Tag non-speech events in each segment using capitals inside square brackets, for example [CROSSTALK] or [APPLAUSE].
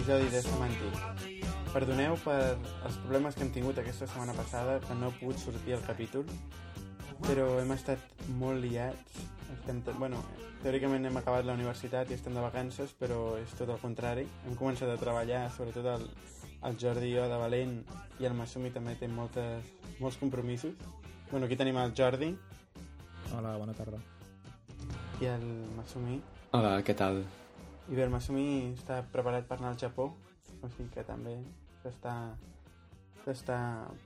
Episodi de Semantic. Perdoneu per els problemes que hem tingut aquesta setmana passada, que no he pogut sortir el capítol, però hem estat molt liats. Estem, bueno, teòricament hem acabat la universitat i estem de vacances, però és tot el contrari. Hem començat a treballar, sobretot el, el Jordi i jo de Valent i el Masumi també té moltes, molts compromisos. Bueno, aquí tenim el Jordi Hola, bona tarda. i el Masumi. Hola, què tal? I bé, el Masumi està preparat per anar al Japó, o sigui que també s'està s'està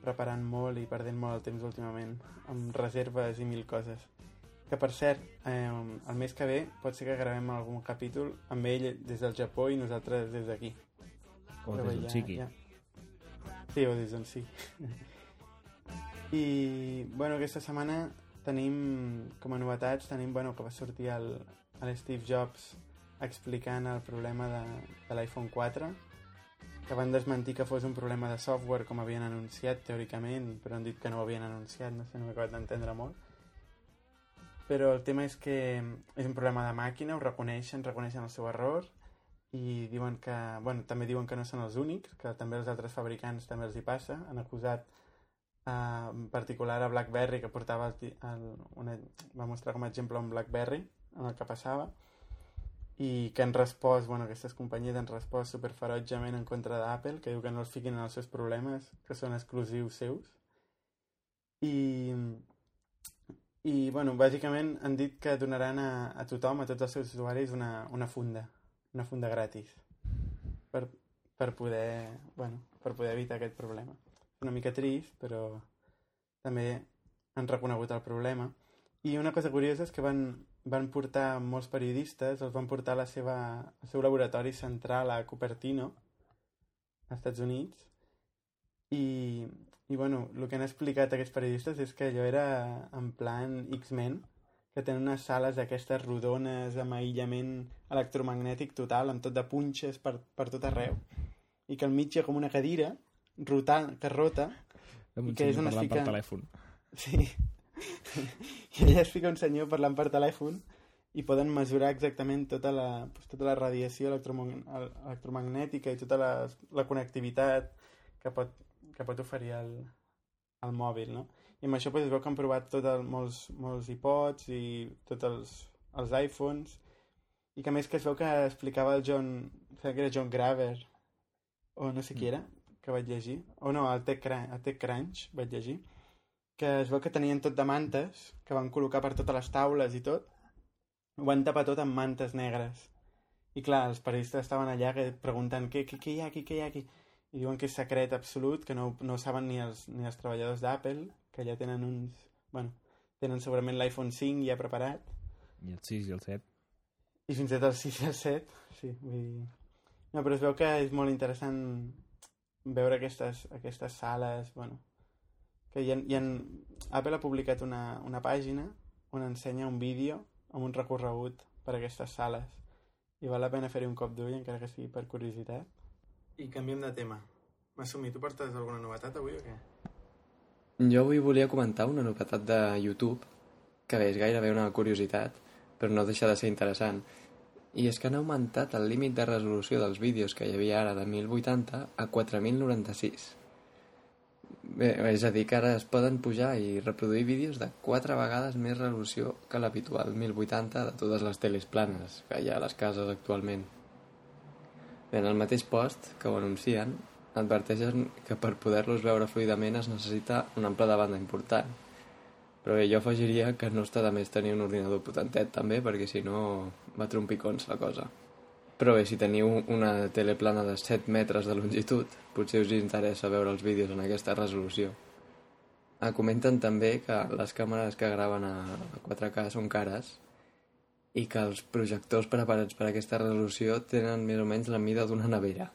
preparant molt i perdent molt el temps últimament, amb reserves i mil coses. Que per cert, eh, el mes que ve pot ser que gravem algun capítol amb ell des del Japó i nosaltres des d'aquí. O Però des d'on sigui. Sí, o des d'on sí. I, bueno, aquesta setmana tenim, com a novetats, tenim, bueno, que va sortir el, el Steve Jobs explicant el problema de, de l'iPhone 4, que van desmentir que fos un problema de software, com havien anunciat, teòricament, però han dit que no ho havien anunciat, no sé, no m'he acabat d'entendre molt. Però el tema és que és un problema de màquina, ho reconeixen, reconeixen el seu error, i diuen que, bueno, també diuen que no són els únics, que també els altres fabricants també els hi passa. Han acusat eh, en particular a BlackBerry, que portava el, el, una, va mostrar com a exemple un BlackBerry en el que passava, i que han respost, bueno, aquestes companyies han respost superferotjament en contra d'Apple, que diu que no els fiquin en els seus problemes, que són exclusius seus. I, i bueno, bàsicament han dit que donaran a, a tothom, a tots els seus usuaris, una, una funda, una funda gratis per, per poder, bueno, per poder evitar aquest problema. Una mica trist, però també han reconegut el problema. I una cosa curiosa és que van, van portar molts periodistes, els van portar a la seva, al seu laboratori central a Cupertino, als Estats Units, i, i bueno, el que han explicat aquests periodistes és que allò era en plan X-Men, que tenen unes sales aquestes rodones amb aïllament electromagnètic total, amb tot de punxes per, per tot arreu, i que al mig hi ha com una cadira rotant, que rota, I que és on es parlant per fica- telèfon. Sí. [LAUGHS] I allà es fica un senyor parlant per telèfon i poden mesurar exactament tota la, doncs, tota la radiació electromag electromagnètica i tota la, la connectivitat que pot, que pot oferir el, el mòbil, no? I amb això doncs, es veu que han provat tot el, molts, molts iPods i tots els, els iPhones i que més que es veu que explicava el John, que era John Graver o no sé qui era, que vaig llegir, o no, el TechCrunch, el TechCrunch vaig llegir, que es veu que tenien tot de mantes, que van col·locar per totes les taules i tot, ho van tapar tot amb mantes negres. I clar, els periodistes estaven allà que preguntant què, què, què hi ha aquí, què hi ha aquí? I diuen que és secret absolut, que no, no ho saben ni els, ni els treballadors d'Apple, que ja tenen uns... Bueno, tenen segurament l'iPhone 5 ja preparat, I el 6 i el 7. i fins i tot el 6 i el 7, sí, vull dir... No, però es veu que és molt interessant veure aquestes, aquestes sales, bueno, que hi ha, hi ha... Apple ha publicat una, una pàgina on ensenya un vídeo amb un recorregut per aquestes sales i val la pena fer-hi un cop d'ull encara que sigui per curiositat. I canviem de tema. Masumi, tu portes alguna novetat avui o què? Jo avui volia comentar una novetat de YouTube, que és gairebé una curiositat, però no deixa de ser interessant. I és que han augmentat el límit de resolució dels vídeos que hi havia ara de 1080 a 4096. Bé, és a dir, que ara es poden pujar i reproduir vídeos de 4 vegades més resolució que l'habitual 1080 de totes les teles planes que hi ha a les cases actualment. Bé, en el mateix post que ho anuncien, adverteixen que per poder-los veure fluidament es necessita un ample de banda important. Però bé, jo afegiria que no està de més tenir un ordinador potentet també, perquè si no va trompicons la cosa. Però bé, si teniu una tele plana de 7 metres de longitud, potser us interessa veure els vídeos en aquesta resolució. Ah, comenten també que les càmeres que graven a 4K són cares i que els projectors preparats per a aquesta resolució tenen més o menys la mida d'una nevera.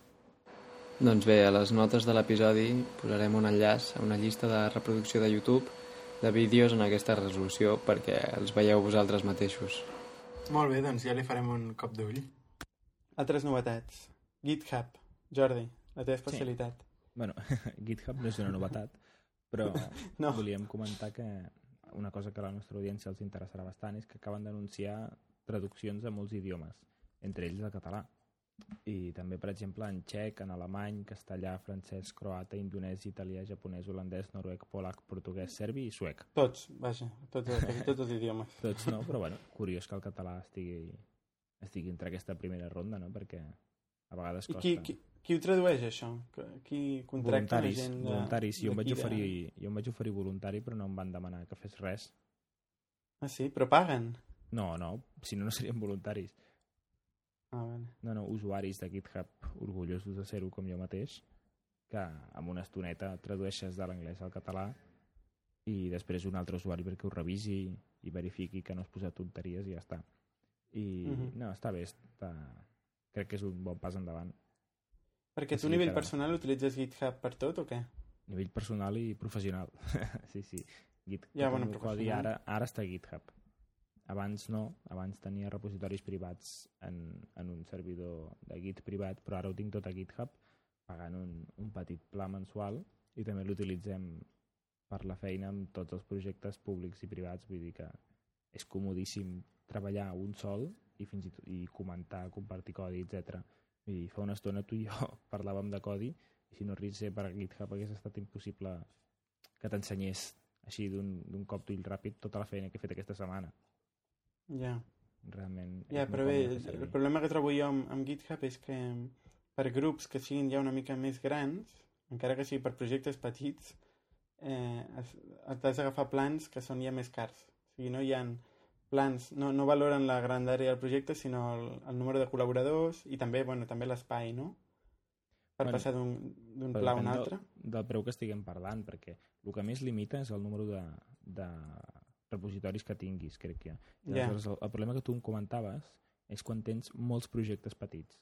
Doncs bé, a les notes de l'episodi posarem un enllaç a una llista de reproducció de YouTube de vídeos en aquesta resolució perquè els veieu vosaltres mateixos. Molt bé, doncs ja li farem un cop d'ull. Altres novetats. GitHub. Jordi, la teva especialitat. Bueno, [LAUGHS] GitHub no és una novetat, però [LAUGHS] No. volíem comentar que una cosa que a la nostra audiència els interessarà bastant és que acaben d'anunciar traduccions a molts idiomes, entre ells el català. i també, per exemple, en txec, en alemany, castellà, francès, croata, indonès, italià, japonès, holandès, noruec, polac, portuguès, serbi i suec. Tots, vaja, tots, [LAUGHS] tots els idiomes. Tots no, però bueno, curiós que el català estigui, estigui entre aquesta primera ronda, no? Perquè a vegades I costa. qui, qui, qui ho tradueix, això? Qui contracta voluntaris, la gent de, voluntaris. Jo em, vaig d'aquí de- oferir, jo em vaig oferir voluntari, però no em van demanar que fes res. Ah, sí? Però paguen? No, no, si no, no serien voluntaris. Ah, vale. No, no, usuaris de GitHub orgullosos de ser-ho com jo mateix, que amb una estoneta tradueixes de l'anglès al català i després un altre usuari perquè ho revisi i verifiqui que no has posat tonteries i ja està. I Mhm. no, està bé, està... crec que és un bon pas endavant. Perquè tu a nivell personal utilitzes GitHub per tot o què? A nivell personal i professional. [LAUGHS] sí, sí. Git, Ja, bueno, el codi ara, ara està a GitHub. Abans no, abans tenia repositoris privats en, en un servidor de Git privat, però ara ho tinc tot a GitHub pagant un, un petit pla mensual i també l'utilitzem per la feina amb tots els projectes públics i privats, vull dir que és comodíssim treballar un sol i fins i tot i comentar, compartir codi, etc. Vull dir, fa una estona tu i jo [LAUGHS] parlàvem de codi i si no a ser per GitHub hagués estat impossible que t'ensenyés així d'un cop d'ull ràpid tota la feina que he fet aquesta setmana. Ja. Realment Ja, molt però bé, el problema que trobo jo amb, amb GitHub és que per grups que siguin ja una mica més grans, encara que sigui per projectes petits, eh, has, has d'agafar plans que són ja més cars. O sigui, no hi ha plans, no, no valoren la grandària del projecte, sinó el, el número de col·laboradors i també, bueno, també l'espai, no? Per Bueno, passar d'un pla a un altre. Del, del preu que estiguem parlant, perquè el que més limita és el número de, de repositoris que tinguis, crec que. I Ja. aleshores, el, el problema que tu em comentaves és quan tens molts projectes petits.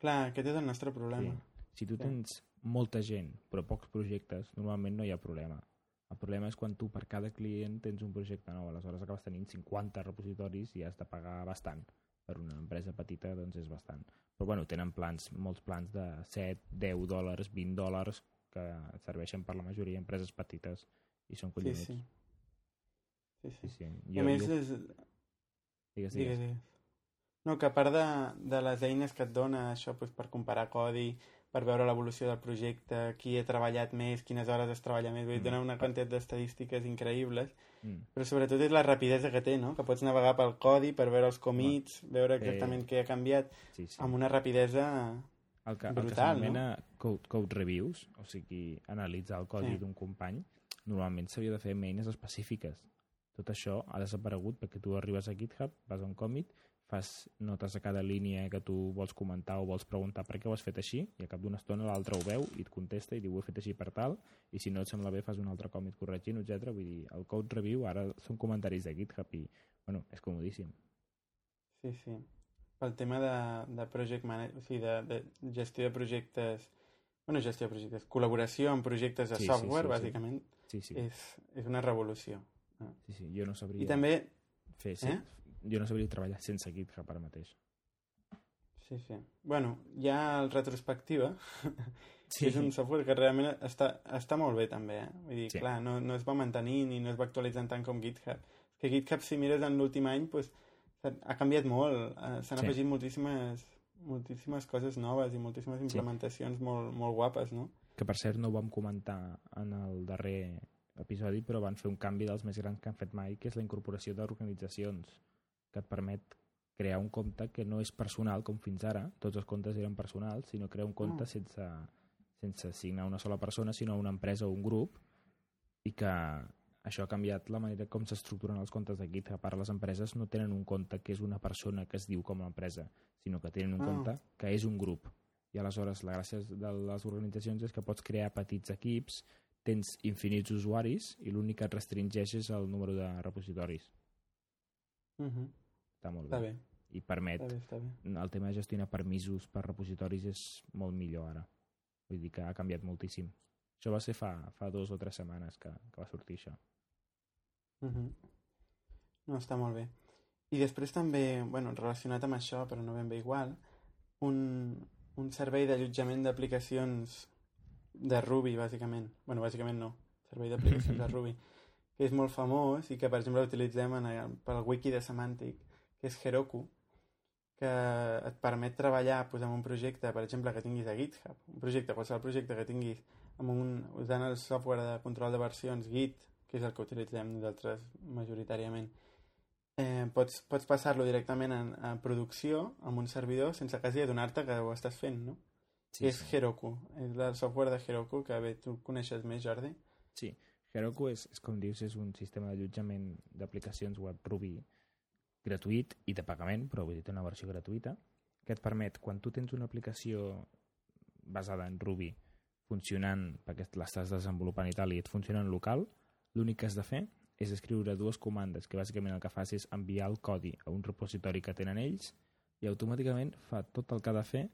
Clar, aquest és el nostre problema. Si tu Sí. tens molta gent però pocs projectes, normalment no hi ha problema. El problema és quan tu per cada client tens un projecte nou, aleshores acabes tenint 50 repositoris i has de pagar bastant. Per una empresa petita doncs és bastant. Però bueno, tenen plans, molts plans de 7, 10 dòlars, 20 dòlars que serveixen per la majoria d'empreses petites i són Sí, collonuts. sí. Sí, sí. sí. sí. I a més, és, digues, Digues, digues. digues. No, que a part de, de les eines que et dona això doncs, per comparar codi, per veure l'evolució del projecte, qui ha treballat més, quines hores es treballa més, Mm. dona una quantitat d'estadístiques increïbles, Mm. però sobretot és la rapidesa que té, no? Que pots navegar pel codi per veure els commits, veure Eh. exactament què ha canviat, Sí, sí. amb una rapidesa... el que, brutal, el que s'anomena code, code reviews, o sigui, analitzar el codi Sí. d'un company, normalment s'havia de fer amb eines específiques. Tot això ha desaparegut perquè tu arribes a GitHub, vas a un commit, fas notes a cada línia que tu vols comentar o vols preguntar per què ho has fet així, i a cap d'una estona l'altre ho veu i et contesta i diu ho he fet així per tal, i si no et sembla bé fas un altre commit corregint, etc. Vull dir, el code review ara són comentaris de GitHub i, bueno, és comodíssim. Sí, sí. Pel tema de, de project management, o sigui, de, de gestió de projectes... Bueno, gestió de projectes, col·laboració en projectes de Sí, sí, software, sí, sí. bàsicament, Sí, sí, és, és una revolució. sí, sí. jo no sabria I també fer, sí, Eh? Jo no sabria treballar sense GitHub ara mateix. Sí, sí. Bueno, ja el retrospectiva [LAUGHS] Sí. és un software que realment està, està molt bé també, eh? Vull dir, Sí. clar, no, no es va mantenir ni no es va actualitzant tant com GitHub. És que GitHub, si mires en l'últim any, pues, ha canviat molt. eh, S'han Sí. afegit moltíssimes, moltíssimes coses noves i moltíssimes implementacions molt, molt guapes, no? que per cert no ho vam comentar en el darrer episodi, però van fer un canvi dels més grans que han fet mai, que és la incorporació d'organitzacions, que et permet crear un compte que no és personal, com fins ara, tots els comptes eren personals, sinó crear un compte Ah. sense, sense assignar una sola persona, sinó una empresa o un grup, i que això ha canviat la manera com s'estructuren els comptes de GitHub. Ara les empreses no tenen un compte que és una persona que es diu com a empresa, sinó que tenen un Ah. compte que és un grup. I aleshores la gràcia de les organitzacions és que pots crear petits equips, tens infinits usuaris i l'únic que et restringeix és el número de repositoris. Uh -huh. Està molt Està bé. bé, I permet, està bé, està bé. el tema de gestionar permisos per repositoris és molt millor ara. Vull dir que ha canviat moltíssim. Això va ser fa, fa dos o tres setmanes que, que va sortir això. Uh -huh. No, està molt bé. I després també, bueno, relacionat amb això, però no ben bé igual, un, un servei d'allotjament d'aplicacions de Ruby, bàsicament. bueno, bàsicament no. Servei d'aplicacions de [LAUGHS] Ruby. Que és molt famós i que, per exemple, utilitzem en el, pel wiki de Semantic, que és Heroku, que et permet treballar pues, en un projecte, per exemple, que tinguis a GitHub, un projecte, qualsevol projecte que tinguis amb un, usant el software de control de versions Git, que és el que utilitzem nosaltres majoritàriament, eh, pots, pots passar-lo directament en, a producció amb un servidor sense quasi adonar-te que ho estàs fent, no? Sí, és sí. Heroku, és el software de Heroku, que bé, tu coneixes més, Jordi? Sí, Heroku és, és com dius, és un sistema d'allotjament d'aplicacions web Ruby gratuït i de pagament, però vull dir, té una versió gratuïta, que et permet, quan tu tens una aplicació basada en Ruby funcionant, perquè l'estàs desenvolupant i tal, i et funciona en local, l'únic que has de fer és escriure dues comandes, que bàsicament el que fas és enviar el codi a un repositori que tenen ells i automàticament fa tot el que ha de fer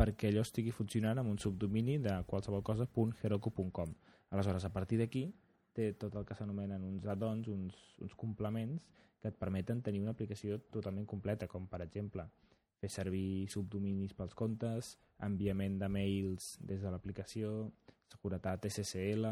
perquè allò estigui funcionant amb un subdomini de qualsevol cosa .heroku.com. Aleshores, a partir d'aquí, té tot el que s'anomenen uns add-ons, uns, uns complements que et permeten tenir una aplicació totalment completa, com per exemple fer servir subdominis pels comptes, enviament de mails des de l'aplicació, seguretat SSL,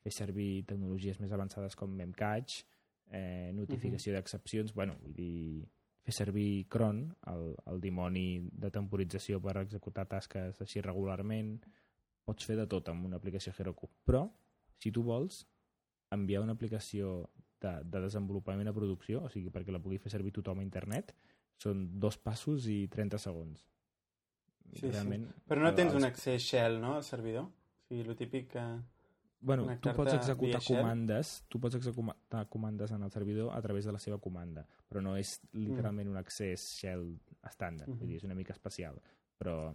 fer servir tecnologies més avançades com Memcache, eh, notificació uh -huh. d'excepcions, bueno, vull dir, fer servir cron, el, el dimoni de temporització per executar tasques així regularment, pots fer de tot amb una aplicació Heroku. Però, si tu vols enviar una aplicació de, de desenvolupament a producció, o sigui, perquè la pugui fer servir tothom a internet, són dos passos i 30 segons. Sí, Realment, sí. Però no tens els... un accés shell, no, al servidor? O sigui, el típic que bueno, tu pots executar comandes, tu pots executar comandes en el servidor a través de la seva comanda, però no és literalment mm. un accés shell estàndard, mm -hmm. vull dir, és una mica especial, però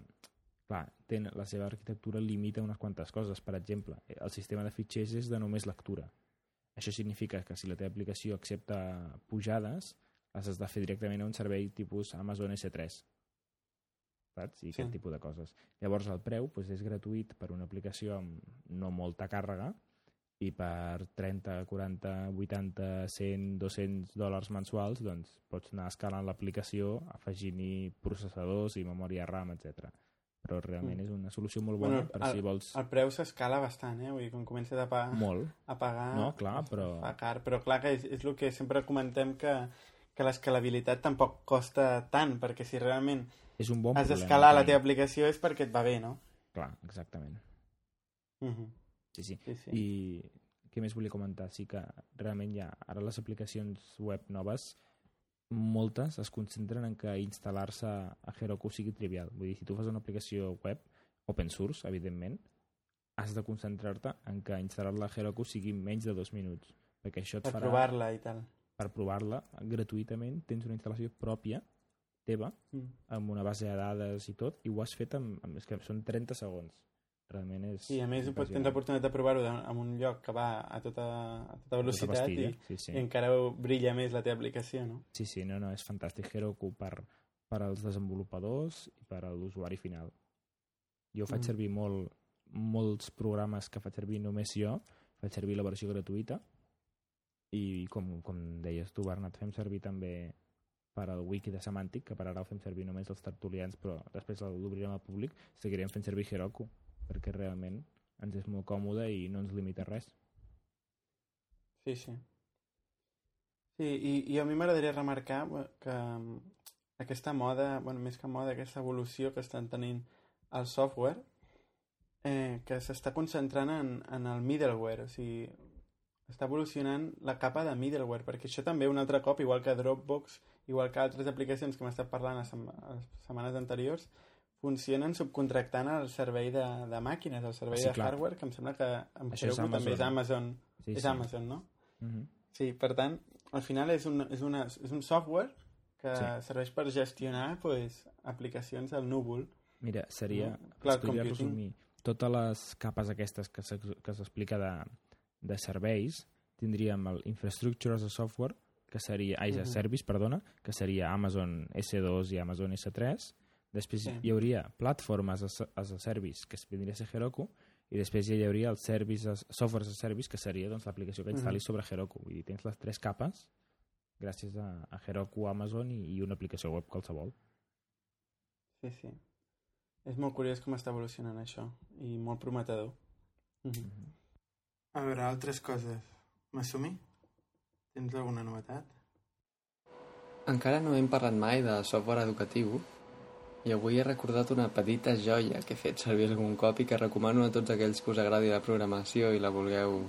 clar, ten, la seva arquitectura limita unes quantes coses, per exemple, el sistema de fitxers és de només lectura. Això significa que si la teva aplicació accepta pujades, les has de fer directament a un servei tipus Amazon S3 saps? I sí. aquest tipus de coses. Llavors el preu doncs, és gratuït per una aplicació amb no molta càrrega i per 30, 40, 80, 100, 200 dòlars mensuals doncs pots anar escalant l'aplicació afegint-hi processadors i memòria RAM, etc. Però realment mm. és una solució molt bona bueno, per el, si vols... El preu s'escala bastant, eh? Vull dir, quan comences a pagar... Molt. A pagar... No, clar, però... Fa car, però clar que és, és el que sempre comentem que, que l'escalabilitat tampoc costa tant, perquè si realment és un bon Has d'escalar la teva aplicació és perquè et va bé, no? Clar, exactament. Uh mhm. -huh. sí, sí, sí, sí. I què més volia comentar? Sí que realment ja, ara les aplicacions web noves, moltes es concentren en que instal·lar-se a Heroku sigui trivial. Vull dir, si tu fas una aplicació web, open source, evidentment, has de concentrar-te en que instal·lar-la a Heroku sigui menys de dos minuts. Perquè això et per farà... Per provar-la i tal. Per provar-la gratuïtament, tens una instal·lació pròpia teva, mm. amb una base de dades i tot, i ho has fet amb, amb és que són 30 segons. Realment és... I a més tens l'oportunitat de provar-ho en un lloc que va a tota, a tota velocitat tota pastilla, i, sí, sí. i encara brilla més la teva aplicació, no? Sí, sí, no, no, és fantàstic Heroku per, per als desenvolupadors i per a l'usuari final. Jo faig mm. servir molt, molts programes que faig servir només jo, faig servir la versió gratuïta i com, com deies tu, Bernat, fem servir també per al wiki de Semantic, que per ara el fem servir només els tertulians, però després l'obrirem al públic, seguirem fent servir Heroku, perquè realment ens és molt còmode i no ens limita res. Sí, sí. Sí, i, i a mi m'agradaria remarcar que mm, aquesta moda, bueno, més que moda, aquesta evolució que estan tenint el software, eh, que s'està concentrant en, en el middleware, o sigui, està evolucionant la capa de middleware, perquè això també un altre cop, igual que Dropbox, igual que altres aplicacions que hem estat parlant a, a les setmanes anteriors, funcionen subcontractant el servei de, de màquines, el servei sí, de clar. hardware, que em sembla que amb Això Heroku també és Amazon. Sí, és sí. Amazon, no? Mhm. -huh. Sí, per tant, al final és un, és una, és un software que sí. serveix per gestionar pues, aplicacions al núvol. Mira, seria, no? Cloud resumir, totes les capes aquestes que s'explica de, de serveis, tindríem el Infrastructure as a Software, que seria, ai, uh -huh. Service, perdona, que seria Amazon S2 i Amazon S3. Després sí. hi hauria Platformes as, as a Service, que vindria a ser Heroku, i després ja hi hauria el service as, Software as a Service, que seria doncs, l'aplicació que instal·lis uh -huh. sobre Heroku. Vull dir, tens les tres capes gràcies a, a Heroku, Amazon i, i una aplicació web qualsevol. Sí, sí. És molt curiós com està evolucionant això i molt prometedor. Uh -huh. Uh -huh. A veure, altres coses. M'assumi? Tens alguna novetat? encara no hem parlat mai de software educatiu i avui he recordat una petita joia que he fet servir algun cop i que recomano a tots aquells que us agradi la programació i la vulgueu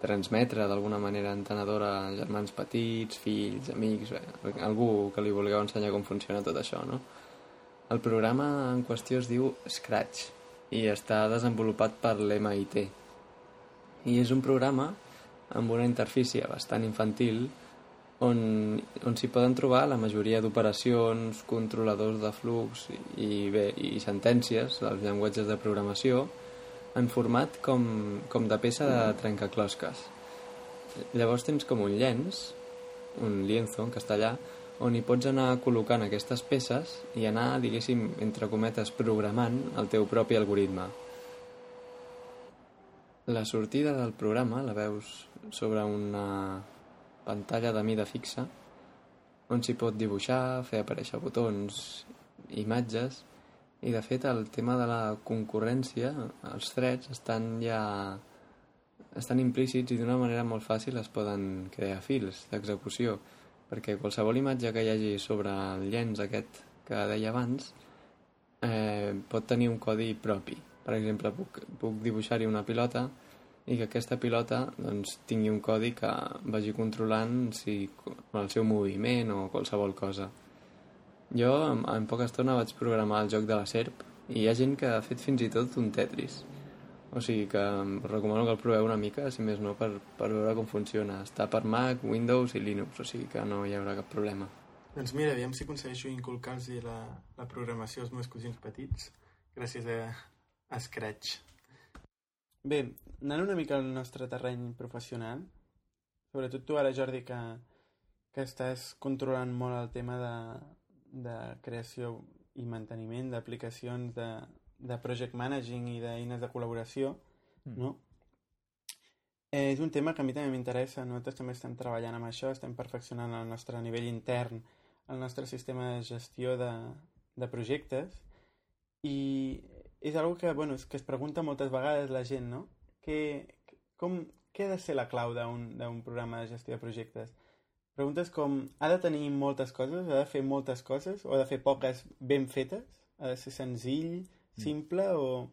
transmetre d'alguna manera entenedora a germans petits, fills, amics, bé, algú que li vulgueu ensenyar com funciona tot això, no? El programa en qüestió es diu Scratch i està desenvolupat per l'MIT. I és un programa amb una interfície bastant infantil on, on s'hi poden trobar la majoria d'operacions, controladors de flux i, bé, i sentències dels llenguatges de programació en format com, com de peça de trencaclosques. Llavors tens com un llenç, un lienzo en castellà, on hi pots anar col·locant aquestes peces i anar, diguéssim, entre cometes, programant el teu propi algoritme. La sortida del programa la veus sobre una pantalla de mida fixa on s'hi pot dibuixar, fer aparèixer botons, imatges i de fet el tema de la concurrència, els threads estan ja estan implícits i d'una manera molt fàcil es poden crear fils d'execució perquè qualsevol imatge que hi hagi sobre el llenç aquest que deia abans eh, pot tenir un codi propi. Per exemple puc, puc dibuixar-hi una pilota i que aquesta pilota doncs, tingui un codi que vagi controlant si, el seu moviment o qualsevol cosa. Jo en, en poca estona vaig programar el joc de la serp i hi ha gent que ha fet fins i tot un Tetris. O sigui que recomano que el proveu una mica, si més no, per, per veure com funciona. Està per Mac, Windows i Linux, o sigui que no hi haurà cap problema. Doncs mira, aviam si aconsegueixo inculcar-los la, la programació als meus cosins petits gràcies a, a Scratch. Bé, anant una mica al nostre terreny professional, sobretot tu ara, Jordi, que, que estàs controlant molt el tema de, de creació i manteniment d'aplicacions de, de project managing i d'eines de col·laboració, mm. no? Eh, és un tema que a mi també m'interessa, nosaltres també estem treballant amb això, estem perfeccionant el nostre nivell intern, el nostre sistema de gestió de, de projectes i és una que, bueno, és que es pregunta moltes vegades la gent, no? Que, com, què ha de ser la clau d'un programa de gestió de projectes? Preguntes com, ha de tenir moltes coses, ha de fer moltes coses, o ha de fer poques ben fetes? Ha de ser senzill, mm. simple, mm. o,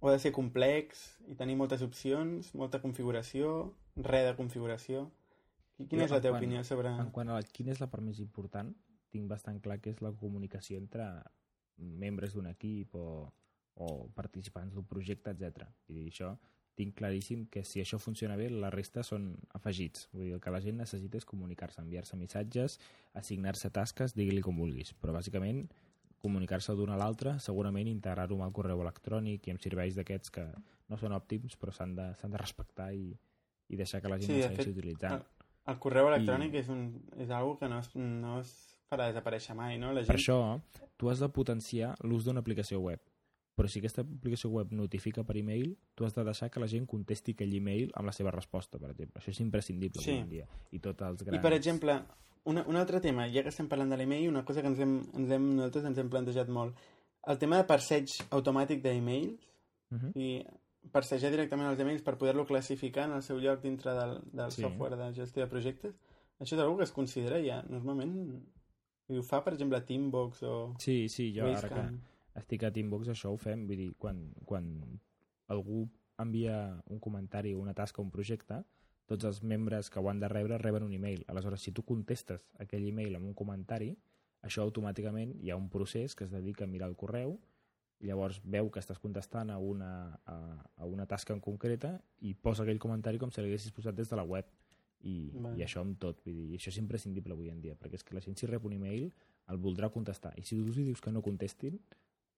o ha de ser complex i tenir moltes opcions, molta configuració, res de configuració? Quina jo, és la teva quan, opinió sobre... En quant a la, quina és la part més important, tinc bastant clar que és la comunicació entre membres d'un equip o, o participants d'un projecte, etc. I això tinc claríssim que si això funciona bé, la resta són afegits. Vull dir, el que la gent necessita és comunicar-se, enviar-se missatges, assignar-se tasques, digui-li com vulguis. Però bàsicament comunicar-se d'una a l'altra, segurament integrar-ho amb el correu electrònic i amb serveis d'aquests que no són òptims però s'han de, de respectar i, i deixar que la gent sí, segueixi fet, utilitzant. El, el correu electrònic I... és, un, és algo que no es, no es farà desaparèixer mai, no? La gent... Per això, tu has de potenciar l'ús d'una aplicació web però si aquesta aplicació web notifica per e-mail, tu has de deixar que la gent contesti aquell e-mail amb la seva resposta, per exemple. Això és imprescindible sí. avui en dia. I tots els grans... I, per exemple, una, un altre tema, ja que estem parlant de l'e-mail, una cosa que ens hem, ens hem, nosaltres ens hem plantejat molt, el tema de parseig automàtic d'e-mails, uh mhm. -huh. i parsejar directament els e-mails per poder-lo classificar en el seu lloc dintre del, del sí. software de gestió de projectes, això és una que es considera ja, normalment, i ho fa, per exemple, Teambox o... Sí, sí, jo Basecamp. ara que estic a Teambox, això ho fem, vull dir, quan, quan algú envia un comentari o una tasca un projecte, tots els membres que ho han de rebre reben un email. Aleshores, si tu contestes aquell email amb un comentari, això automàticament hi ha un procés que es dedica a mirar el correu, llavors veu que estàs contestant a una, a, a una tasca en concreta i posa aquell comentari com si l'haguessis posat des de la web. I, i això amb tot vull dir, això és imprescindible avui en dia perquè és que la gent si rep un email el voldrà contestar. I si tu dius que no contestin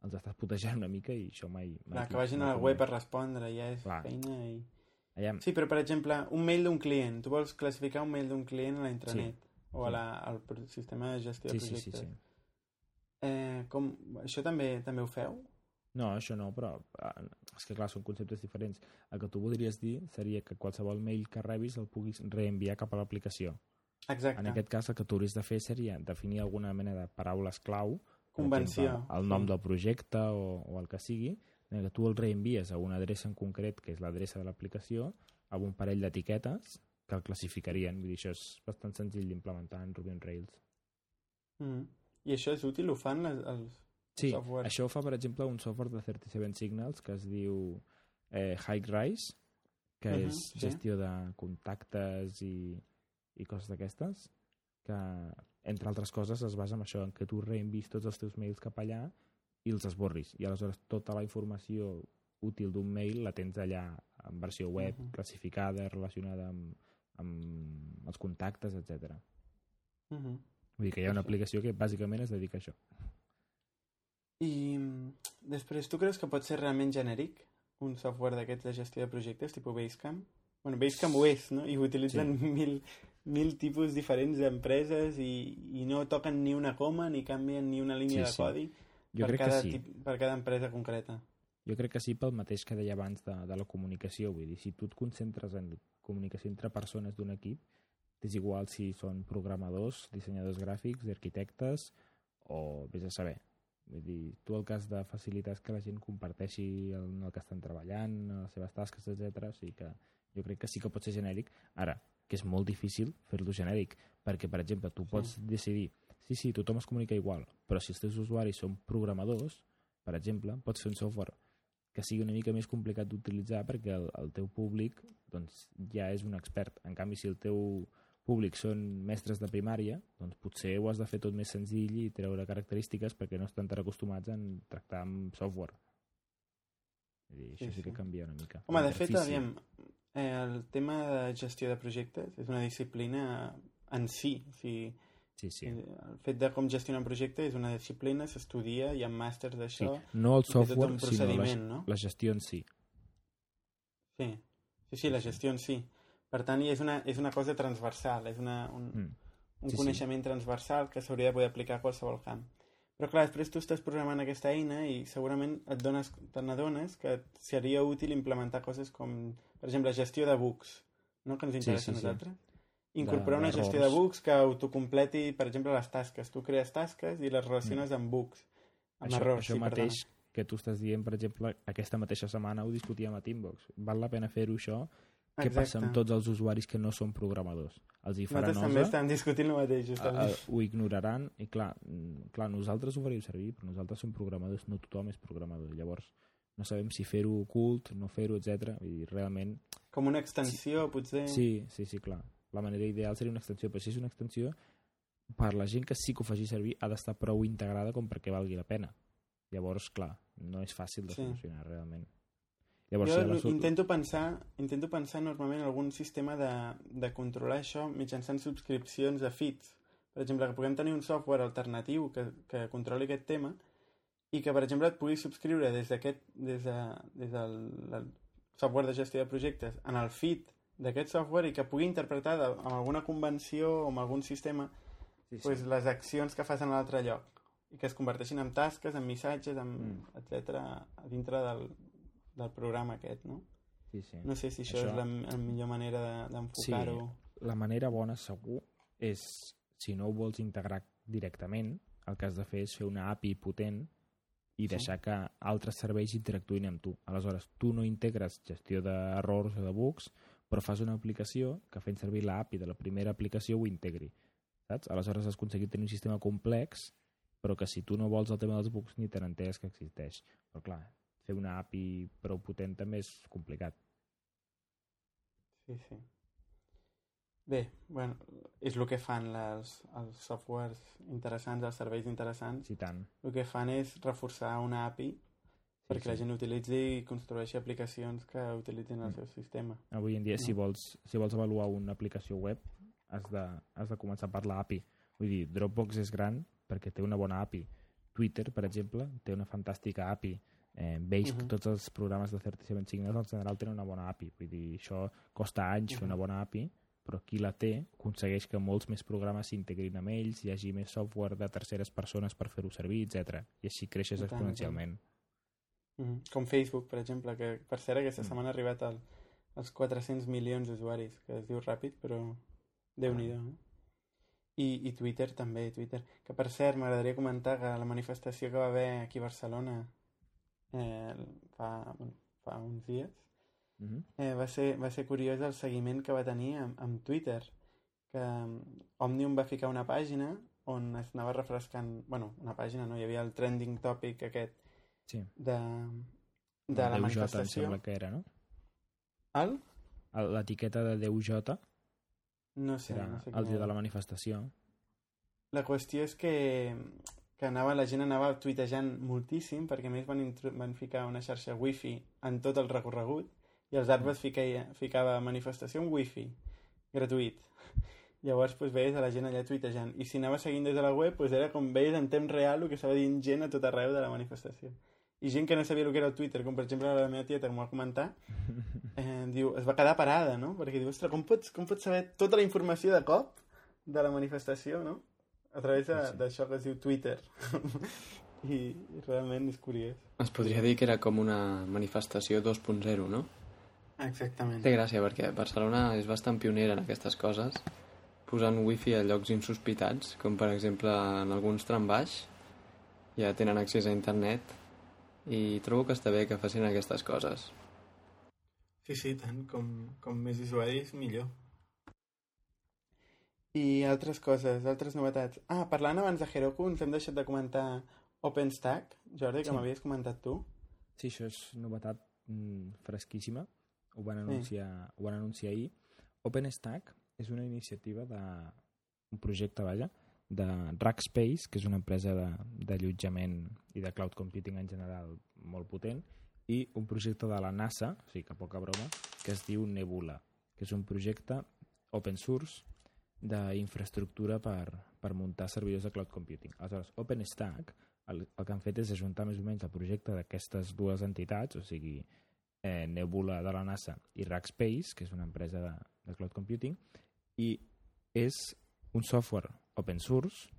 els estàs putejant una mica i això mai... mai Clar, que vagin a la web per respondre, ja és Clar. feina i... Allà... Sí, però per exemple, un mail d'un client, tu vols classificar un mail d'un client a la intranet sí. o a la, al sistema de gestió sí, de projectes. Sí, sí, sí. Eh, com, això també també ho feu? No, això no, però eh, és que clar, són conceptes diferents. El que tu voldries dir seria que qualsevol mail que rebis el puguis reenviar cap a l'aplicació. Exacte. En aquest cas, el que tu hauries de fer seria definir alguna mena de paraules clau Convenció. Exemple, el nom sí. del projecte o, o el que sigui, que tu el reenvies a una adreça en concret, que és l'adreça de l'aplicació, amb un parell d'etiquetes que el classificarien. Vull dir, això és bastant senzill d'implementar en Ruby on Rails. Mm. I això és útil? Ho fan les, els Sí, software? això ho fa, per exemple, un software de 37 Signals que es diu eh, Hike-Rise, que Mhm, és sí. gestió de contactes i, i coses d'aquestes, que, entre altres coses, es basa en això, en que tu reenvis tots els teus mails cap allà i els esborris. I aleshores tota la informació útil d'un mail la tens allà en versió web, Mhm. classificada, relacionada amb, amb els contactes, etc. Mm -hmm. Vull dir que hi ha una aplicació que bàsicament es dedica a això. I mm, després, tu creus que pot ser realment genèric un software d'aquests de gestió de projectes, tipus Basecamp? Bueno, Basecamp ho és, no? I ho utilitzen sí. mil, mil tipus diferents d'empreses i, i no toquen ni una coma ni canvien ni una línia Sí, de sí. codi Jo per, crec cada que sí. tip, per cada empresa concreta. Jo crec que sí pel mateix que deia abans de, de la comunicació. Vull dir, si tu et concentres en comunicació entre persones d'un equip, és igual si són programadors, dissenyadors gràfics, arquitectes o vés a saber. Vull dir, tu el cas de facilitar és que la gent comparteixi el, en el que estan treballant, les seves tasques, etc. O sigui que jo crec que sí que pot ser genèric. Ara, que és molt difícil fer-lo genèric, perquè, per exemple, tu Sí. pots decidir sí, sí, tothom es comunica igual, però si els teus usuaris són programadors, per exemple, pots fer un software que sigui una mica més complicat d'utilitzar perquè el, el teu públic doncs, ja és un expert. En canvi, si el teu públic són mestres de primària, doncs potser ho has de fer tot més senzill i treure característiques perquè no estan tan acostumats a tractar amb software. Dir, això Sí, sí, sí que canvia una mica. Home, de fet, aviam, el tema de gestió de projectes és una disciplina en si. O sigui, Sí, sí. eh, el fet de com gestionar un projecte és una disciplina, s'estudia, hi ha màsters sí. d'això. No el software, un sinó la, no? la gestió en si. Sí, sí, sí, la gestió en si. Per tant, és una, és una cosa transversal, és una, un, Mm. un Sí, sí. coneixement transversal que s'hauria de poder aplicar a qualsevol camp. Però clar, després tu estàs programant aquesta eina i segurament et dones, te n'adones que seria útil implementar coses com, per exemple, gestió de bugs, no? que ens interessa sí, sí. a nosaltres. Incorporar una d'errors. gestió de bugs que autocompleti, per exemple, les tasques. Tu crees tasques i les relaciones amb bugs, amb Mm. això, errors. això sí, mateix que tu estàs dient, per exemple, aquesta mateixa setmana ho discutíem a Teambox. Val la pena fer-ho això? Què perdona. passa amb tots els usuaris que no són programadors? Els hi farà Nosaltres també estàvem discutint el mateix, a- justament. a- ho ignoraran, i clar, mm, clar, nosaltres ho faríem servir, però nosaltres som programadors, no tothom és programador. Llavors, no sabem si fer-ho ocult, no fer-ho, etc. Vull dir, realment, Com una extensió, potser. sí, sí, sí, clar. La manera ideal seria una extensió, però si és una extensió, per la gent que sí que ho faci servir, ha d'estar prou integrada com perquè valgui la pena. Llavors, clar, no és fàcil de Sí. solucionar, realment. Llavors, jo sol- intento pensar intento pensar normalment en algun sistema de, de controlar això mitjançant subscripcions a feeds. Per exemple, que puguem tenir un software alternatiu que, que controli aquest tema i que, per exemple, et pugui subscriure des d'aquest des, de, des del el software de gestió de projectes en el feed d'aquest software i que pugui interpretar de, amb alguna convenció o amb algun sistema sí, sí. pues, les accions que fas en l'altre lloc i que es converteixin en tasques, en missatges, en, Mm. etc a dintre del, del programa aquest, no? sí, sí. No sé si això, Això- és la, la millor manera de- d'enfocar-ho. la manera bona segur és, si no ho vols integrar directament, el que has de fer és fer una API potent i Sí. deixar que altres serveis interactuïn amb tu. Aleshores, tu no integres gestió d'errors o de bugs, però fas una aplicació que fent servir l'API de la primera aplicació ho integri. Saps? Aleshores has aconseguit tenir un sistema complex, però que si tu no vols el tema dels bugs ni te n'entens que existeix. Però clar, fer una API prou potent també és complicat. Sí, sí. Bé, bueno, és el que fan les, els softwares interessants, els serveis interessants. Si tant. El que fan és reforçar una API perquè la gent utilitzi i construeixi aplicacions que utilitzin el Mm. seu sistema. Avui en dia, si, No. vols, si vols avaluar una aplicació web, has de, has de començar per l'API. Vull dir, Dropbox és gran perquè té una bona API. Twitter, per exemple, té una fantàstica API. Eh, Base, Mhm. tots els programes de 37 Signals en general tenen una bona API. Vull dir, això costa anys fer Mhm. una bona API, però qui la té aconsegueix que molts més programes s'integrin amb ells, hi hagi més software de terceres persones per fer-ho servir, etc. I així creixes I tant, exponencialment. Mhm. Com Facebook, per exemple, que per cert aquesta Mm. setmana ha arribat al, als 400 milions d'usuaris, que es diu ràpid, però déu-n'hi-do. Eh? I, I Twitter també, Twitter. Que per cert, m'agradaria comentar que la manifestació que va haver aquí a Barcelona eh, fa, bueno, fa uns dies Mhm. eh, va, ser, va ser curiós el seguiment que va tenir amb, amb Twitter que um, Òmnium va ficar una pàgina on es anava refrescant, bueno, una pàgina, no? Hi havia el trending topic aquest Sí. de, de la manifestació. sembla que era, no? El? L'etiqueta de Déu Jota No sé, era no sé el dia era. de la manifestació. La qüestió és que, que anava, la gent anava tuitejant moltíssim perquè més van, van ficar una xarxa wifi en tot el recorregut i els arbres ficaia, ficava manifestació amb wifi gratuït [LAUGHS] llavors pues, veies a la gent allà tuitejant i si anava seguint des de la web pues, era com veies en temps real el que estava dient gent a tot arreu de la manifestació i gent que no sabia el que era el Twitter com per exemple la meva tieta que m'ho va comentar [LAUGHS] eh, diu, es va quedar parada no? perquè diu, ostres, com pots, com pots saber tota la informació de cop de la manifestació no? A través d'això que es diu Twitter I, [LAUGHS] i realment és curiós Es podria dir que era com una manifestació 2.0, no? exactament Té gràcia perquè Barcelona és bastant pionera en aquestes coses, posant wifi a llocs insospitats, com per exemple en alguns trambaix, ja tenen accés a internet, i trobo que està bé que facin aquestes coses. Sí, sí, tant. Com, com més usuaris, millor. I altres coses, altres novetats. Ah, parlant abans de Heroku, ens hem deixat de comentar OpenStack, Jordi, que Sí. m'havies comentat tu. Sí, això és novetat mm, fresquíssima. Ho van, Sí. anunciar, ho van anunciar ahir. OpenStack és una iniciativa de un projecte, vaja, de Rackspace, que és una empresa de- d'allotjament i de cloud computing en general molt potent, i un projecte de la NASA, o sigui que poca broma, que es diu Nebula, que és un projecte open source d'infraestructura per, per muntar servidors de cloud computing. Aleshores, OpenStack el, el que han fet és ajuntar més o menys el projecte d'aquestes dues entitats, o sigui, eh, Nebula de la NASA i Rackspace, que és una empresa de, de cloud computing, i és un software open source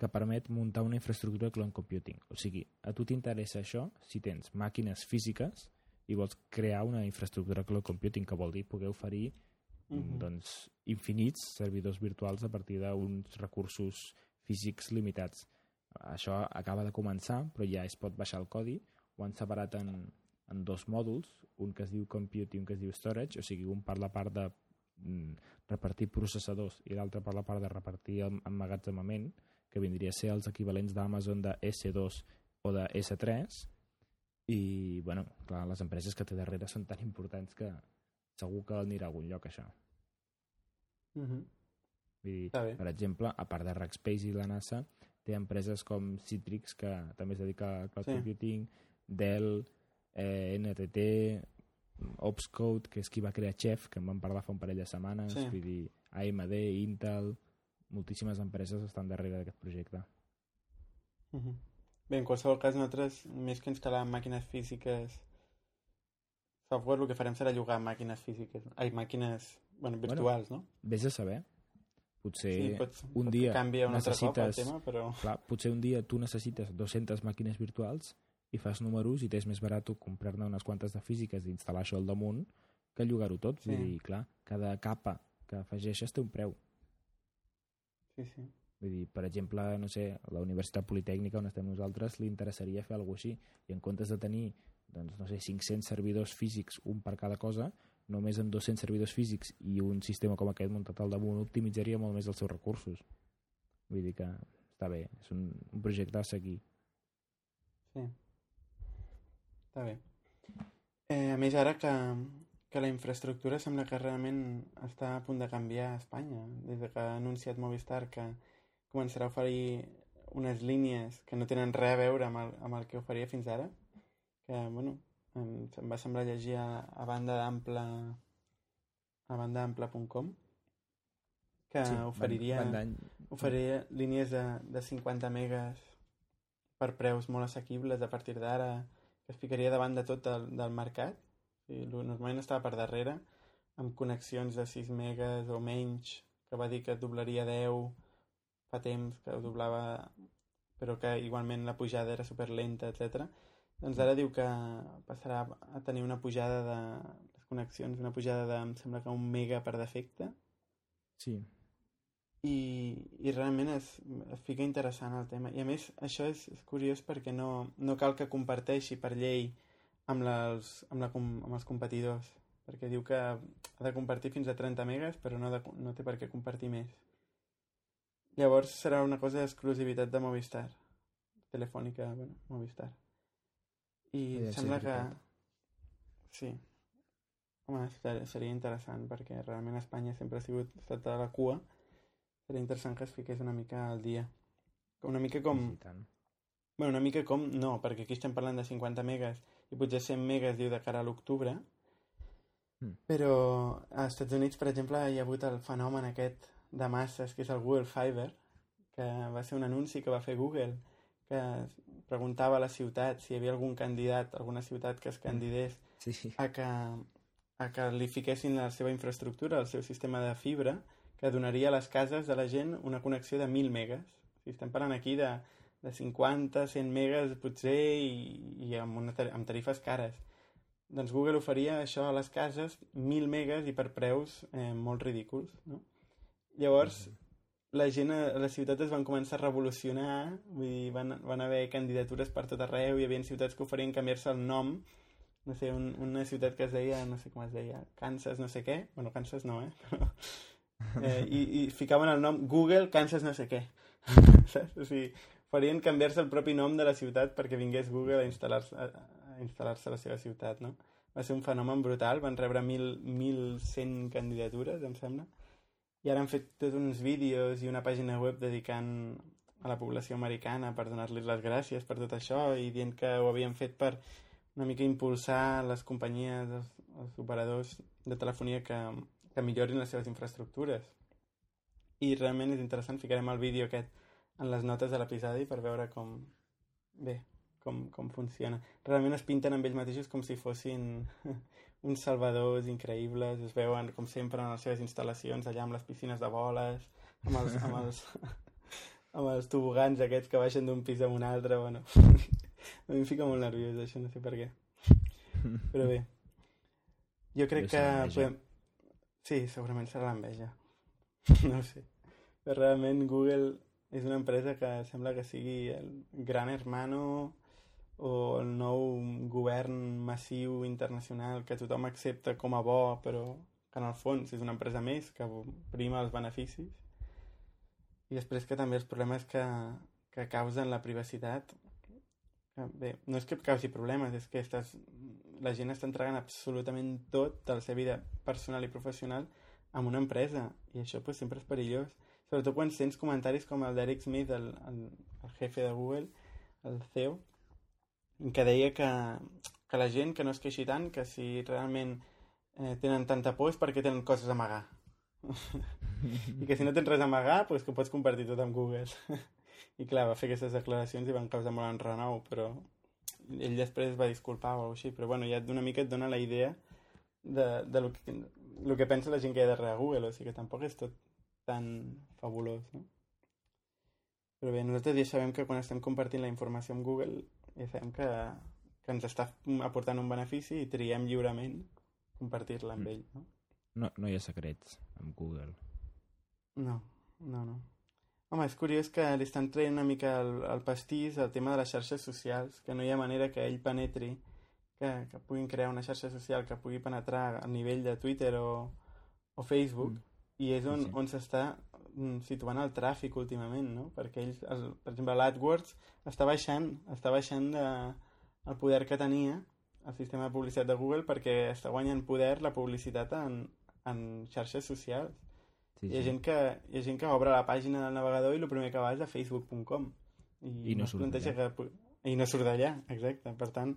que permet muntar una infraestructura de cloud computing. O sigui, a tu t'interessa això si tens màquines físiques i vols crear una infraestructura de cloud computing, que vol dir poder oferir Doncs, infinits servidors virtuals a partir d'uns recursos físics limitats. Això acaba de començar, però ja es pot baixar el codi. Ho han separat en, en dos mòduls, un que es diu Compute i un que es diu Storage, o sigui, un per la part de mm, repartir processadors i l'altre per la part de repartir emmagatzemament, que vindria a ser els equivalents d'Amazon de S2 o de S3, i, bueno, clar, les empreses que té darrere són tan importants que segur que anirà a algun lloc, això. Mhm. Vull dir, per exemple, a part de Rackspace i la NASA, té empreses com Citrix, que també es dedica a cloud Sí. computing, Dell, eh, NTT, Opscode, que és qui va crear Chef, que en vam parlar fa un parell de setmanes, Sí. vull dir, AMD, Intel, moltíssimes empreses estan darrere d'aquest projecte. Mhm. Bé, en qualsevol cas, nosaltres, més que instal·lar màquines físiques software, el que farem serà llogar màquines físiques, ai, màquines, bueno, virtuals, no? Vés a saber, potser Sí, pot, un pot dia un altre cop el necessites- tema, però... Clar, potser un dia tu necessites 200 màquines virtuals i fas números i t'és més barat comprar-ne unes quantes de físiques i instal·lar això al damunt que llogar-ho tot. Vull Sí. dir, clar, cada capa que afegeixes té un preu. Sí, sí. Vull dir, per exemple, no sé, a la Universitat Politècnica on estem nosaltres li interessaria fer alguna així i en comptes de tenir doncs, no sé, 500 servidors físics, un per cada cosa, només amb 200 servidors físics i un sistema com aquest muntat al damunt optimitzaria molt més els seus recursos. Vull dir que està bé, és un, un projecte a seguir. Sí. Està bé. Eh, a més, ara que, que la infraestructura sembla que realment està a punt de canviar a Espanya, des de que ha anunciat Movistar que començarà a oferir unes línies que no tenen res a veure amb el, amb el que oferia fins ara, que, bueno, em, em va semblar llegir a, a banda d'ample a bandaample.com que Sí, oferiria Van, oferia línies de, de 50 megas per preus molt assequibles a partir d'ara, que es ficaria davant de tot del, del mercat. I normalment estava per darrere, amb connexions de 6 megas o menys, que va dir que doblaria 10 fa temps, que ho doblava, però que igualment la pujada era super lenta, etc. Doncs ara diu que passarà a tenir una pujada de les connexions, una pujada de, em sembla que un mega per defecte, sí, i, i realment es, es fica interessant el tema. I a més, això és, és curiós perquè no, no cal que comparteixi per llei amb, les, amb, la, amb els competidors, perquè diu que ha de compartir fins a 30 megas, però no, de, no té per què compartir més. Llavors serà una cosa d'exclusivitat de Movistar. Telefònica, bueno, Movistar. I ser sembla que... veritat. Sí. Home, ser- seria interessant, perquè realment Espanya sempre ha sigut estat a la cua. Seria interessant que es fiqués una mica al dia. Una mica com... I tant. Bueno, una mica com... No, perquè aquí estem parlant de 50 megas i potser 100 megas diu de cara a l'octubre. Mm. Però als Estats Units, per exemple, hi ha hagut el fenomen aquest de masses, que és el Google Fiber, que va ser un anunci que va fer Google, que preguntava a la ciutat si hi havia algun candidat, alguna ciutat que es candidés Sí, a que, a que li fiquessin la seva infraestructura, el seu sistema de fibra, que donaria a les cases de la gent una connexió de 1.000 megas. O sigui, estem parlant aquí de, de 50, 100 megas potser i, i amb, una, amb tarifes cares. Doncs Google oferia això a les cases 1.000 megas i per preus eh, molt ridículs. No? Llavors, la gent a les ciutats es van començar a revolucionar, vull dir, van, van haver candidatures per tot arreu, hi havia ciutats que oferien canviar-se el nom, no sé, un, una ciutat que es deia, no sé com es deia, Kansas no sé què, bueno, Kansas no, eh? Però, [LAUGHS] eh i, I ficaven el nom Google Kansas no sé què, [LAUGHS] saps? O sigui, farien canviar-se el propi nom de la ciutat perquè vingués Google a instal·lar-se a, a instal·lar-se a la seva ciutat, no? Va ser un fenomen brutal, van rebre mil, 1.100 candidatures, em sembla, i ara han fet tots uns vídeos i una pàgina web dedicant a la població americana per donar-li les gràcies per tot això i dient que ho havien fet per una mica impulsar les companyies, els, els operadors de telefonia que, que millorin les seves infraestructures. I realment és interessant, ficarem el vídeo aquest en les notes de l'episodi per veure com, bé, com, com funciona. Realment es pinten amb ells mateixos com si fossin [LAUGHS] uns salvadors increïbles, es veuen com sempre en les seves instal·lacions allà amb les piscines de boles, amb els, amb els, [LAUGHS] amb els tobogans aquests que baixen d'un pis a un altre, bueno, [LAUGHS] a mi em fica molt nerviós això, no sé per què. Però bé, jo crec que... Podem... Sí, segurament serà l'enveja. no sé. Però realment Google és una empresa que sembla que sigui el gran hermano o el nou govern massiu internacional que tothom accepta com a bo, però que en el fons és una empresa més que prima els beneficis. I després que també els problemes que, que causen la privacitat que, bé, no és que causi problemes, és que estàs, la gent està entregant absolutament tot de la seva vida personal i professional amb una empresa i això pues, sempre és perillós sobretot quan sents comentaris com el d'Eric Smith el, el, el jefe de Google el CEO que deia que, que la gent que no es queixi tant que si realment eh, tenen tanta por és perquè tenen coses a amagar [LAUGHS] i que si no tens res a amagar pues, que ho pots compartir tot amb Google [LAUGHS] i clar, va fer aquestes declaracions i van causar molt enrenou però ell després va disculpar o així però bueno, ja d'una mica et dona la idea de, de lo, que, lo que pensa la gent que hi ha darrere Google o sigui que tampoc és tot tan fabulós no? però bé, nosaltres ja sabem que quan estem compartint la informació amb Google ja sabem que, que ens està aportant un benefici i triem lliurement compartir-la amb Mm. ell no? No, no hi ha secrets amb Google. No, no, no. Home, és curiós que li estan traient una mica el, el pastís al tema de les xarxes socials, que no hi ha manera que ell penetri, que, que puguin crear una xarxa social que pugui penetrar a nivell de Twitter o, o Facebook, Mm. I és on, sí. on s'està mm, situant el tràfic últimament, no? Perquè ells, el, per exemple, l'AdWords està baixant, està baixant de, el poder que tenia el sistema de publicitat de Google perquè està guanyant poder la publicitat en, en xarxes socials. Sí, Hi ha, sí. gent que, hi ha gent que obre la pàgina del navegador i el primer que va és a facebook.com I no es surt d'allà. que, i no surt d'allà, exacte per tant,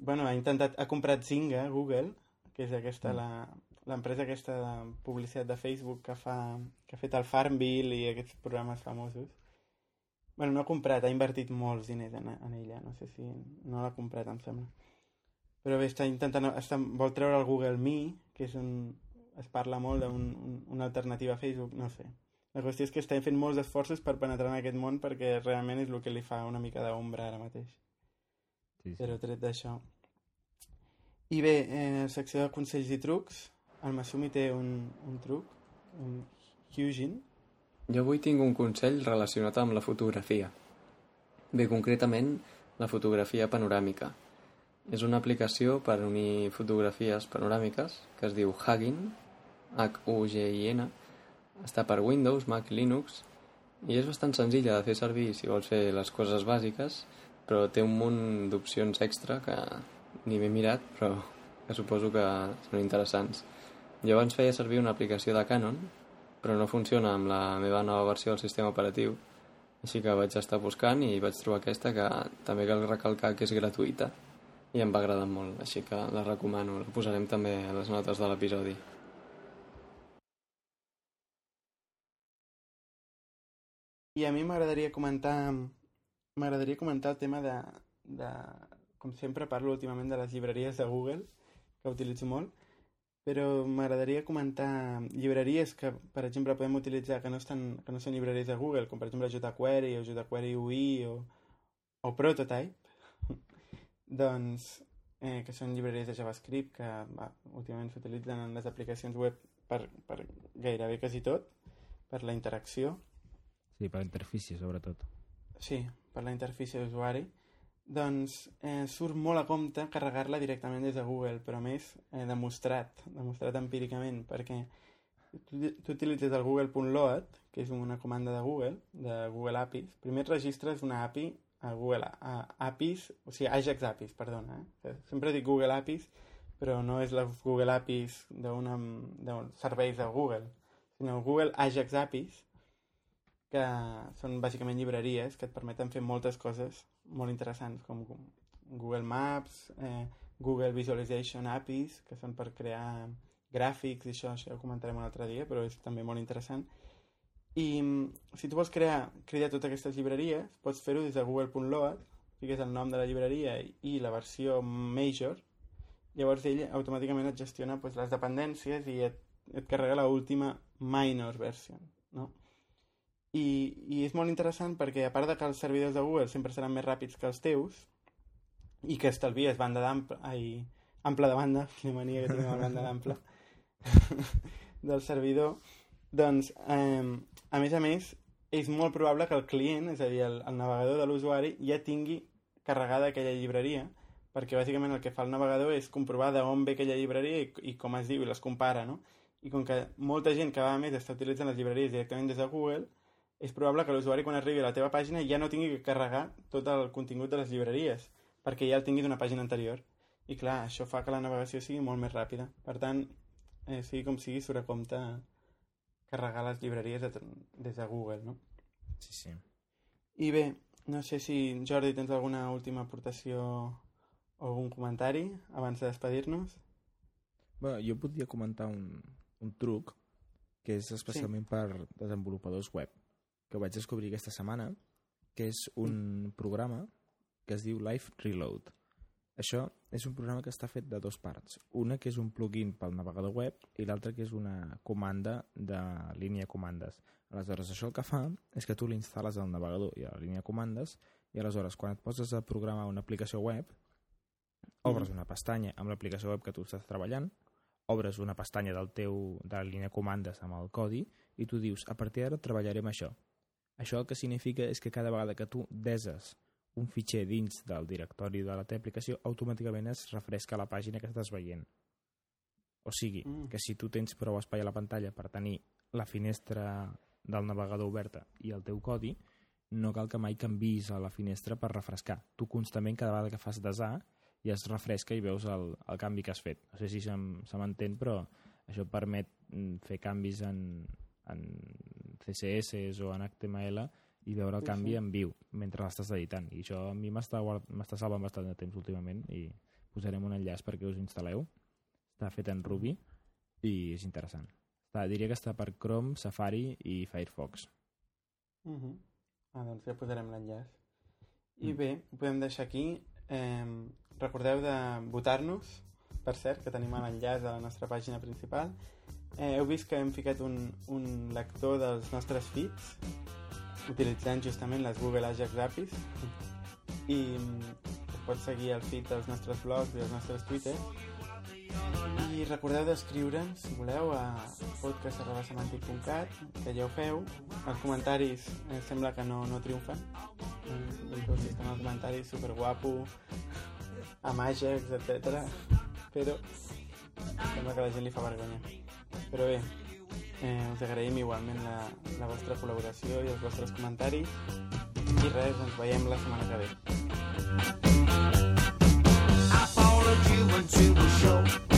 bueno, ha intentat ha comprat Zynga, Google que és aquesta, Mm. la l'empresa aquesta de publicitat de Facebook que fa que ha fet el Farmville i aquests programes famosos bueno, no ha comprat, ha invertit molts diners en, en ella no sé si no l'ha comprat em sembla però bé, està intentant està, vol treure el Google Me que és un, es parla molt d'una un, una alternativa a Facebook, no sé. La qüestió és que estem fent molts esforços per penetrar en aquest món perquè realment és el que li fa una mica d'ombra ara mateix. Sí, sí. Però tret d'això... I bé, eh, secció de consells i trucs. El Masumi té un, un truc, un Hyujin. Jo avui tinc un consell relacionat amb la fotografia. Bé, concretament, la fotografia panoràmica. És una aplicació per unir fotografies panoràmiques que es diu Huggin, H-U-G-I-N. Està per Windows, Mac, Linux I és bastant senzilla de fer servir si vols fer les coses bàsiques, però té un munt d'opcions extra que ni m'he mirat, però que suposo que són interessants. Jo abans feia servir una aplicació de Canon, però no funciona amb la meva nova versió del sistema operatiu, així que vaig estar buscant i vaig trobar aquesta que també cal recalcar que és gratuïta. I em va agradar molt, així que la recomano, la posarem també a les notes de l'episodi. I a mi m'agradaria comentar m'agradaria comentar el tema de, de com sempre parlo últimament de les llibreries de Google que utilitzo molt però m'agradaria comentar llibreries que, per exemple, podem utilitzar que no, estan, que no són llibreries de Google, com per exemple jQuery o jQuery UI o, o Prototype, [LAUGHS] doncs, eh, que són llibreries de JavaScript que va, últimament s'utilitzen en les aplicacions web per, per gairebé quasi tot, per la interacció, Sí, per la interfície, sobretot. Sí, per la interfície d'usuari. Doncs eh, surt molt a compte carregar-la directament des de Google, però més eh, demostrat, demostrat empíricament, perquè tu, tu utilitzes el google.load, que és una comanda de Google, de Google APIs. Primer et registres una API a Google a APIs, o sigui, Ajax APIs, perdona. Eh? Sempre dic Google APIs, però no és la Google APIs d'un serveis de Google, sinó Google Ajax APIs, que són bàsicament llibreries que et permeten fer moltes coses molt interessants, com Google Maps, eh, Google Visualization APIs, que són per crear gràfics i això, això ho comentarem un altre dia, però és també molt interessant. I si tu vols crear, crear totes aquestes llibreries, pots fer-ho des de google.load, fiques el nom de la llibreria i la versió major, llavors ell automàticament et gestiona pues, les dependències i et, et carrega la última minor version, no? I, i és molt interessant perquè a part de que els servidors de Google sempre seran més ràpids que els teus i que estalvies banda d'ampla ai, ample de banda, [LAUGHS] quina mania que tinc banda d'ampla [LAUGHS] del servidor doncs eh, a més a més és molt probable que el client, és a dir, el, el navegador de l'usuari ja tingui carregada aquella llibreria perquè bàsicament el que fa el navegador és comprovar d'on ve aquella llibreria i, i com es diu i les compara, no? I com que molta gent cada més està utilitzant les llibreries directament des de Google, és probable que l'usuari quan arribi a la teva pàgina ja no tingui que carregar tot el contingut de les llibreries, perquè ja el tingui d'una pàgina anterior. I clar, això fa que la navegació sigui molt més ràpida. Per tant, eh, sigui com sigui, surt a compte carregar les llibreries de, des de Google, no? Sí, sí. I bé, no sé si, Jordi, tens alguna última aportació o algun comentari abans de despedir-nos? Bueno, jo podria comentar un, un truc que és especialment sí. per desenvolupadors web que vaig descobrir aquesta setmana, que és un mm. programa que es diu Life Reload. Això és un programa que està fet de dos parts. Una que és un plugin pel navegador web i l'altra que és una comanda de línia comandes. Aleshores, això el que fa és que tu l'instal·les al navegador i a la línia comandes i aleshores, quan et poses a programar una aplicació web, obres mm. una pestanya amb l'aplicació web que tu estàs treballant, obres una pestanya del teu, de la línia comandes amb el codi i tu dius, a partir d'ara treballaré amb això això el que significa és que cada vegada que tu deses un fitxer dins del directori de la teva aplicació, automàticament es refresca la pàgina que estàs veient. O sigui, mm. que si tu tens prou espai a la pantalla per tenir la finestra del navegador oberta i el teu codi, no cal que mai canvis a la finestra per refrescar. Tu constantment, cada vegada que fas desar, ja es refresca i veus el, el canvi que has fet. No sé si se m'entén, però això permet mm, fer canvis en, en CSS o en HTML i veure el canvi en viu mentre l'estàs editant. I això a mi m'està salvant bastant de temps últimament i posarem un enllaç perquè us instal·leu. Està fet en Ruby i és interessant. Està, diria que està per Chrome, Safari i Firefox. Uh -huh. ah, doncs ja posarem l'enllaç. I mm. bé, ho podem deixar aquí. Eh, recordeu de votar-nos per cert, que tenim l'enllaç a la nostra pàgina principal. Eh, heu vist que hem ficat un, un lector dels nostres feeds utilitzant justament les Google Ajax APIs. I mm, pots seguir el feed dels nostres blogs i els nostres Twitter. I recordeu d'escriure'ns si voleu a podcast.semantic.cat que ja ho feu. Els comentaris eh, sembla que no, no triomfen. Eh, el sistema de comentaris superguapo amb Ajax, etc però sembla que la gent li fa vergonya. Però bé, eh, us agraïm igualment la, la vostra col·laboració i els vostres comentaris i res, ens veiem la setmana que ve. I followed you into a show